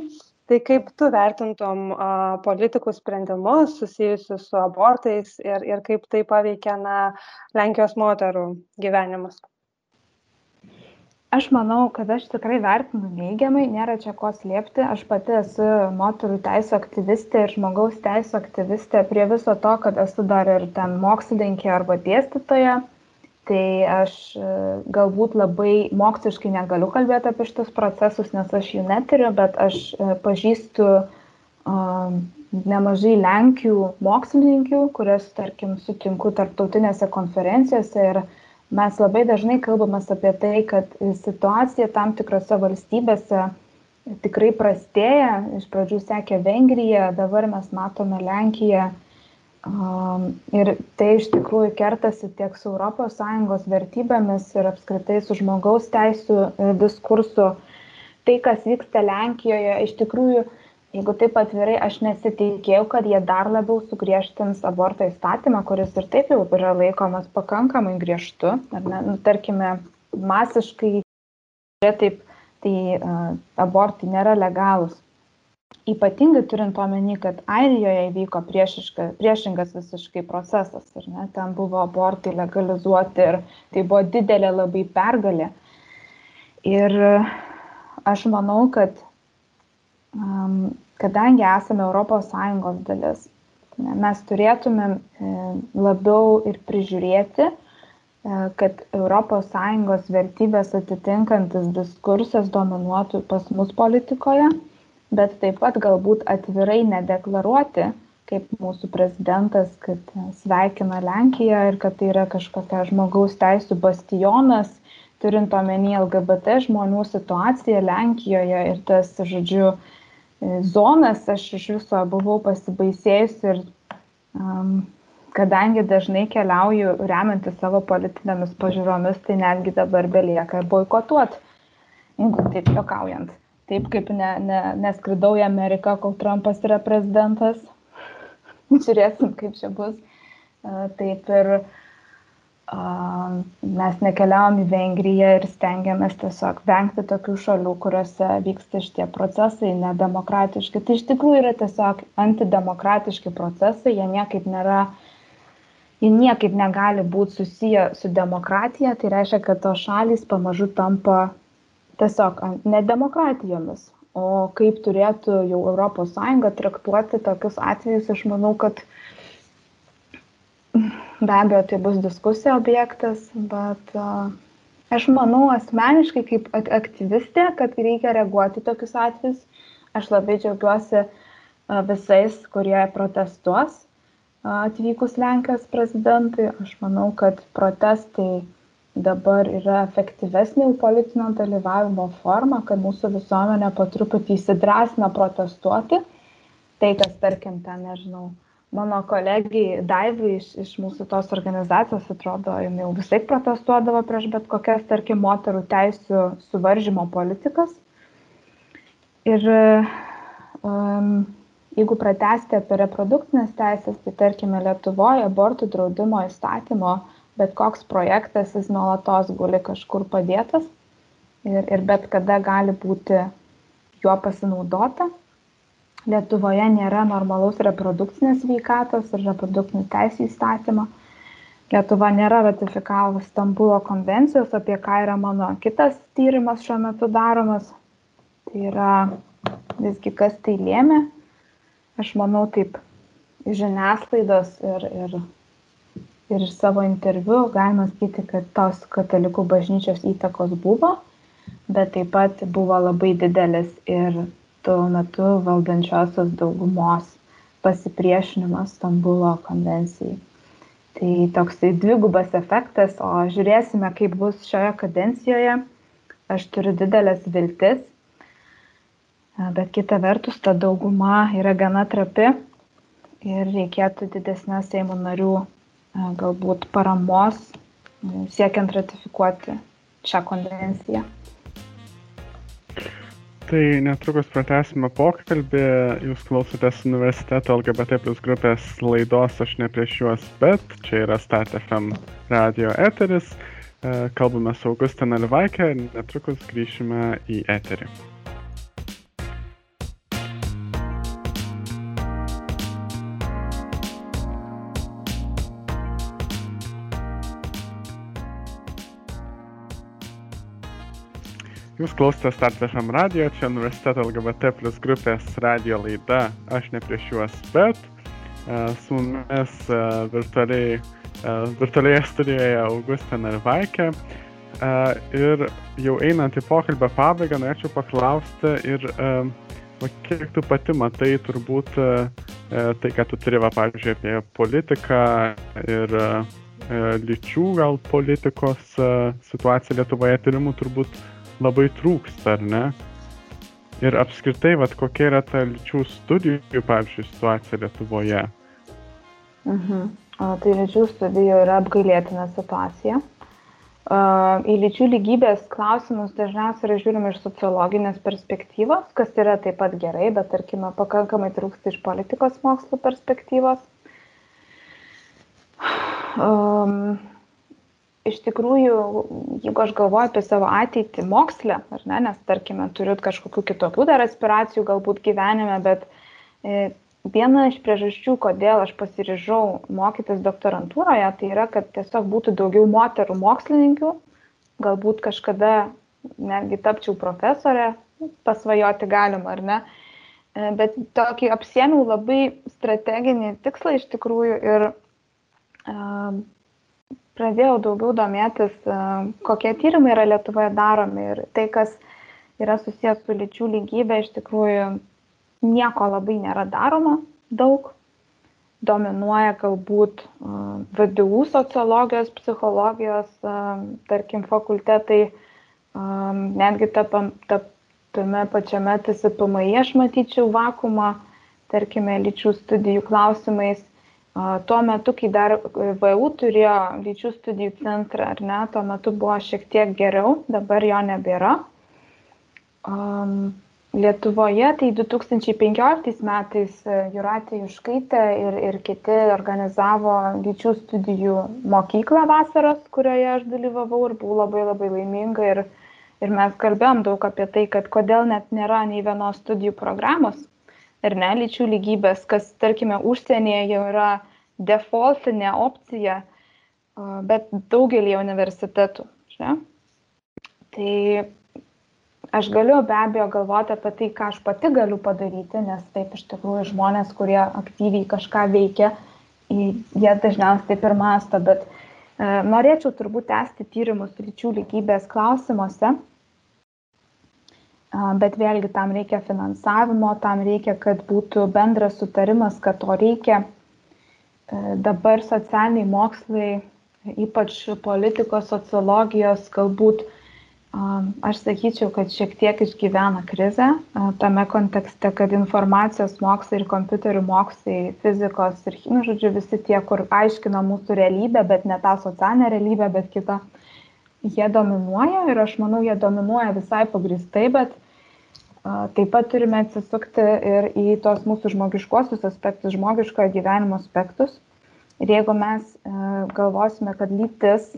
S5: Tai kaip tu vertintum a, politikų sprendimus susijusius su abortais ir, ir kaip tai paveikia na, Lenkijos moterų gyvenimus?
S1: Aš manau, kad aš tikrai vertinu neigiamai, nėra čia ko slėpti. Aš pati esu moterų teisų aktyvistė ir žmogaus teisų aktyvistė prie viso to, kad esu dar ir ten mokslininkė arba dėstytoja tai aš e, galbūt labai moksliškai negaliu kalbėti apie šitus procesus, nes aš jų neturiu, bet aš e, pažįstu nemažai Lenkių mokslininkių, kurias, tarkim, sutinku tarptautinėse konferencijose ir mes labai dažnai kalbame apie tai, kad situacija tam tikrose valstybėse tikrai prastėja. Iš pradžių sekė Vengrija, dabar mes matome Lenkiją Ir tai iš tikrųjų kertasi tiek su ES vertybėmis ir apskritai su žmogaus teisų e, diskursu. Tai, kas vyksta Lenkijoje, iš tikrųjų, jeigu taip atvirai, aš nesitikėjau, kad jie dar labiau sugriežtins aborto įstatymą, kuris ir taip jau yra laikomas pakankamai griežtu. Nu, tarkime, masiškai, taip, tai uh, abortai nėra legalus ypatingai turint omeny, kad Airijoje įvyko priešingas visiškai procesas, ir ne, ten buvo abortai legalizuoti ir tai buvo didelė labai pergalė. Ir aš manau, kad um, kadangi esame ES dalis, mes turėtumėm e, labiau ir prižiūrėti, e, kad ES vertybės atitinkantis diskursas dominuotų pas mus politikoje bet taip pat galbūt atvirai nedeklaruoti, kaip mūsų prezidentas, kad sveikina Lenkiją ir kad tai yra kažkokia žmogaus teisų bastionas, turint omeny LGBT žmonių situaciją Lenkijoje ir tas, žodžiu, zonas, aš iš viso buvau pasibaisėjusi ir um, kadangi dažnai keliauju remianti savo politinėmis pažiūromis, tai netgi dabar belieka boikotuoti, jeigu taip jokaujant taip kaip ne, ne, neskridau į Ameriką, kol Trumpas yra prezidentas. Žiūrėsim, kaip čia bus. Taip ir mes nekeliavom į Vengriją ir stengiamės tiesiog vengti tokių šalių, kuriuose vyksta šitie procesai nedemokratiški. Tai iš tikrųjų yra tiesiog antidemokratiški procesai, jie niekaip nėra, jie niekaip negali būti susiję su demokratija, tai reiškia, kad tos šalys pamažu tampa tiesiog ne demokratijomis o kaip turėtų jau europos sąjunga traktuoti tokius atvejus aš manau kad be abejo tai bus diskusijų objektas bet aš manau asmeniškai kaip aktyvistė kad reikia reaguoti į tokius atvejus. Aš labai džiaugiuosi visais kurie protestuos atvykus lenkijos prezidentui. Aš manau kad protestai dabar yra efektyvesnė politinio dalyvavimo forma, kad mūsų visuomenė po truputį įsidrąsina protestuoti. Tai, kas, tarkim, ten, nežinau, mano kolegijai Daivai iš, iš mūsų tos organizacijos, atrodo, jinai jau visai protestuodavo prieš bet kokias, tarkim, moterų teisų suvaržymo politikas. Ir um, jeigu pratesti apie reprodukcinės teisės, tai tarkime Lietuvoje abortų draudimo įstatymo uh, bet koks projektas jis nuolatos guli kažkur padėtas ir, ir bet kada gali būti juo pasinaudota. Lietuvoje nėra normalaus reprodukcinės veikatos ir reprodukcinių teisų įstatymo. Lietuva nėra ratifikavus Stambulo konvencijos, apie ką yra mano kitas tyrimas šiuo metu daromas. Tai yra visgi kas tai lėmė. Aš manau taip žiniasklaidos ir, ir, ir iš savo interviu galima sakyti, kad tos katalikų bažnyčios įtakos buvo, bet taip pat buvo labai didelis ir tuo metu valdančiosios daugumos pasipriešinimas Stambulo konvencijai. Tai toksai dvigubas efektas, o žiūrėsime, kaip bus šioje kadencijoje. Aš turiu didelės viltis, bet kita vertus, ta dauguma yra gana trapi ir reikėtų didesnės Seimo narių galbūt paramos siekiant ratifikuoti šią konvenciją.
S4: Tai netrukus pratęsime pokalbį. Jūs klausotės universiteto LGBT plus grupės laidos Aš ne prieš juos, bet čia yra StatFM radio eteris. Kalbame su Augustina Livaikė ir netrukus grįšime į eterį. Jūs klausotės Start FM radio, čia universiteto LGBT plus grupės radio laida, aš ne prieš juos, bet uh, su mumis uh, virtualiai, uh, virtualioje studijoje Augustina ir Vaikė. Uh, ir jau einant į pokalbio pabaigą, norėčiau paklausti ir uh, kiek tu pati matai turbūt uh, tai, kad tu turi, va, pavyzdžiui, apie politiką ir uh, lyčių gal politikos uh, situaciją Lietuvoje tyrimų turbūt labai trūksta, ar ne? Ir apskritai, vat, kokia yra ta lyčių studijų, pavyzdžiui, situacija Lietuvoje?
S1: Mhm. O, tai lyčių studijų yra apgailėtina situacija. Uh, į lyčių lygybės klausimus dažniausiai yra žiūrima iš sociologinės perspektyvos, kas yra taip pat gerai, bet tarkime, pakankamai trūksta iš politikos mokslo perspektyvos. Um, iš tikrųjų, jeigu aš galvoju apie savo ateitį mokslę, ar ne, nes tarkime, turiu kažkokių kitokių dar aspiracijų galbūt gyvenime, bet e, viena iš priežasčių, kodėl aš pasiryžau mokytis doktorantūroje, tai yra, kad tiesiog būtų daugiau moterų mokslininkių, galbūt kažkada netgi tapčiau profesorė, pasvajoti galima, ar ne. E, bet tokį apsiemiau labai strateginį tikslą iš tikrųjų ir pradėjau daugiau domėtis, e, kokie tyrimai yra Lietuvoje daromi ir tai, kas yra susijęs su lyčių lygybė, iš tikrųjų nieko labai nėra daroma daug. Dominuoja galbūt e, VDU sociologijos, psichologijos, e, tarkim, fakultetai, netgi tame ta, ta, pačiame TSPMI aš matyčiau vakumą, tarkime, lyčių studijų klausimais Tuo metu, kai dar e, VU turėjo lyčių studijų centrą, ar ne, tuo metu buvo šiek tiek geriau, dabar jo nebėra. Um, Lietuvoje tai 2015 metais e, Juratė Juškaitė ir, ir kiti organizavo lyčių studijų mokyklą vasaros, kurioje aš dalyvavau ir buvau labai labai laiminga. Ir, ir mes kalbėjom daug apie tai, kad kodėl net nėra nei vienos studijų programos ir ne lyčių lygybės, kas, tarkime, užsienyje jau yra defaultinė opcija, bet daugelį universitetų. Žia? Tai aš galiu be abejo galvoti apie tai, ką aš pati galiu padaryti, nes taip iš tikrųjų žmonės, kurie aktyviai kažką veikia, jie dažniausiai taip ir masto, bet e, norėčiau turbūt tęsti tyrimus lyčių lygybės klausimuose bet vėlgi tam reikia finansavimo, tam reikia, kad būtų bendras sutarimas, kad to reikia. E, dabar socialiniai mokslai, ypač politikos, sociologijos, galbūt aš sakyčiau, kad šiek tiek išgyvena krizę tame kontekste, kad informacijos mokslai ir kompiuterių mokslai, fizikos ir, nu, žodžiu, visi tie, kur aiškina mūsų realybę, bet ne tą socialinę realybę, bet kitą, jie dominuoja ir aš manau, jie dominuoja visai pagristai, bet Taip pat turime atsisukti ir į tos mūsų žmogiškuosius aspektus, žmogiškojo gyvenimo aspektus. Ir jeigu mes e, galvosime, kad lytis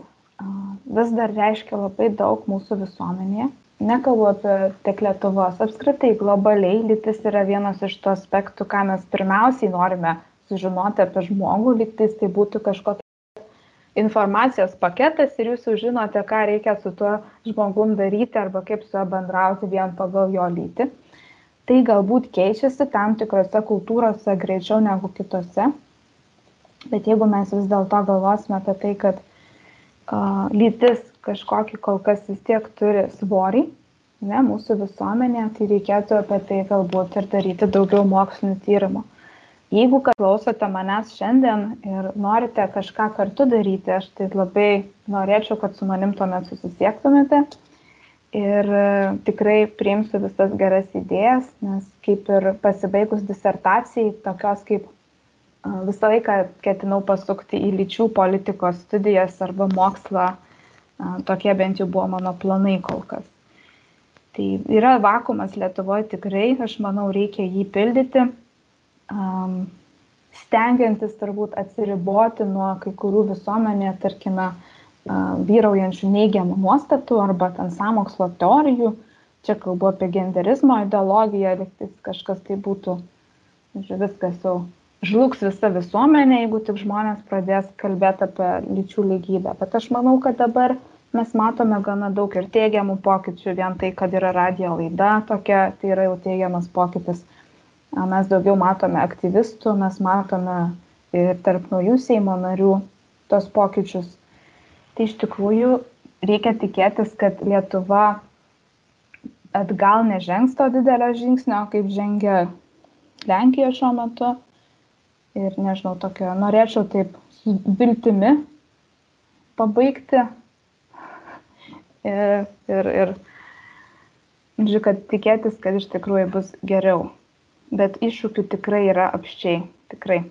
S1: vis dar reiškia labai daug mūsų visuomenėje, nekalbu apie tik Lietuvos, apskritai globaliai lytis yra vienas iš tų aspektų, ką mes pirmiausiai norime sužinoti apie žmogų, lytis tai būtų kažkokia informacijos paketas ir jūs jau žinote, ką reikia su tuo žmogum daryti arba kaip su juo bendrauti vien pagal jo lytį. Tai galbūt keičiasi tam tikrose kultūrose greičiau negu kitose. Bet jeigu mes vis dėlto galvosime apie tai, kad uh, lytis kažkokį kol kas vis tiek turi svorį, ne, mūsų visuomenė, tai reikėtų apie tai galbūt ir daryti daugiau mokslinių tyrimų jeigu klausote manęs šiandien ir norite kažką kartu daryti, aš tai labai norėčiau, kad su manim tuomet susisiektumėte ir e, tikrai priimsiu visas geras idėjas, nes kaip ir pasibaigus disertacijai, tokios kaip e, visą laiką ketinau pasukti į lyčių politikos studijas arba mokslą, e, tokie bent jau buvo mano planai kol kas. Tai yra vakumas Lietuvoje tikrai, aš manau, reikia jį pildyti um, stengiantis turbūt atsiriboti nuo kai kurių visuomenėje, tarkime, vyraujančių neigiamų nuostatų arba ten samokslo teorijų. Čia kalbu apie genderizmo ideologiją, liktais kažkas tai būtų, žinai, viskas jau žlugs visa visuomenė, jeigu tik žmonės pradės kalbėti apie lyčių lygybę. Bet aš manau, kad dabar mes matome gana daug ir teigiamų pokyčių, vien tai, kad yra radio laida tokia, tai yra jau teigiamas pokytis mes daugiau matome aktyvistų, mes matome ir tarp naujų Seimo narių tos pokyčius. Tai iš tikrųjų reikia tikėtis, kad Lietuva atgal nežengs to didelio žingsnio, kaip žengia Lenkija šiuo metu. Ir nežinau, tokio, norėčiau taip su viltimi pabaigti. Ir, ir, ir žiūrėk, kad tikėtis, kad iš tikrųjų bus geriau bet iššūkių tikrai yra apščiai, tikrai.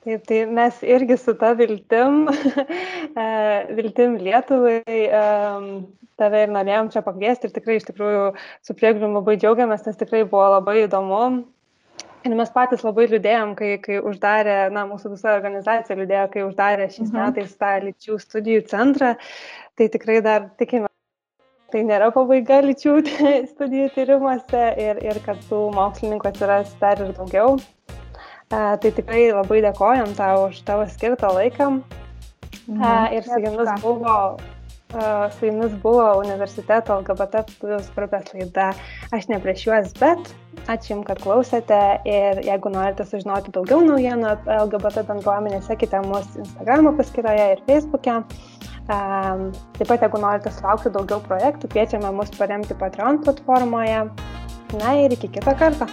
S5: Taip, tai mes irgi su ta viltim, e, viltim Lietuvai tave ir norėjom čia pakviesti ir tikrai iš tikrųjų su priegrimu labai džiaugiamės, nes tikrai buvo labai įdomu. Ir mes patys labai liūdėjom, kai, kai uždarė, na, mūsų visa organizacija liūdėjo, kai uždarė šiais mhm. metais tą lyčių studijų centrą. Tai tikrai dar tikime, tai nėra pabaiga lyčių studijų tyrimuose ir, ir kad tų mokslininkų atsiras dar ir daugiau. A, tai tikrai labai dėkojom tau už tavo skirtą laiką. Mhm. A, ir su jumis buvo, a, su jumis buvo universiteto LGBT plus grupės laida Aš ne prieš juos, bet ačiū Jums, kad klausėte ir jeigu norite sužinoti daugiau naujienų apie LGBT bendruomenę, sekite mus Instagram paskyroje ir Facebook'e. Taip pat, jeigu norite sulaukti daugiau projektų, kviečiame mus paremti Patreon platformoje. Na ir iki kito karto.